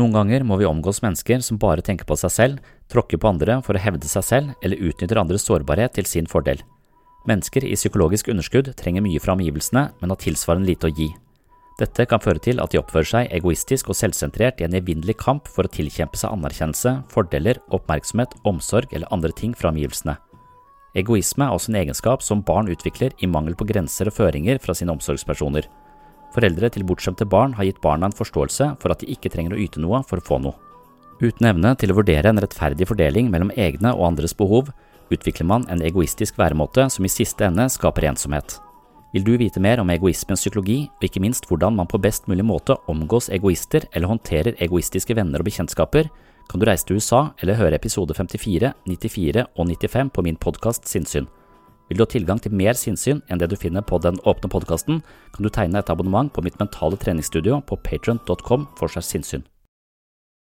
Noen ganger må vi omgås mennesker som bare tenker på seg selv, tråkker på andre for å hevde seg selv eller utnytter andres sårbarhet til sin fordel. Mennesker i psykologisk underskudd trenger mye fra omgivelsene, men har tilsvarende lite å gi. Dette kan føre til at de oppfører seg egoistisk og selvsentrert i en evinnelig kamp for å tilkjempe seg anerkjennelse, fordeler, oppmerksomhet, omsorg eller andre ting fra omgivelsene. Egoisme er også en egenskap som barn utvikler i mangel på grenser og føringer fra sine omsorgspersoner. Foreldre til bortskjemte barn har gitt barna en forståelse for at de ikke trenger å yte noe for å få noe. Uten evne til å vurdere en rettferdig fordeling mellom egne og andres behov, utvikler man en egoistisk væremåte som i siste ende skaper ensomhet. Vil du vite mer om egoismens psykologi, og ikke minst hvordan man på best mulig måte omgås egoister eller håndterer egoistiske venner og bekjentskaper, kan du reise til USA eller høre episode 54, 94 og 95 på min podkast Sinnsyn. Vil du ha tilgang til mer sinnssyn enn det du finner på den åpne podkasten, kan du tegne et abonnement på mitt mentale treningsstudio på patron.com for seg sinnssyn.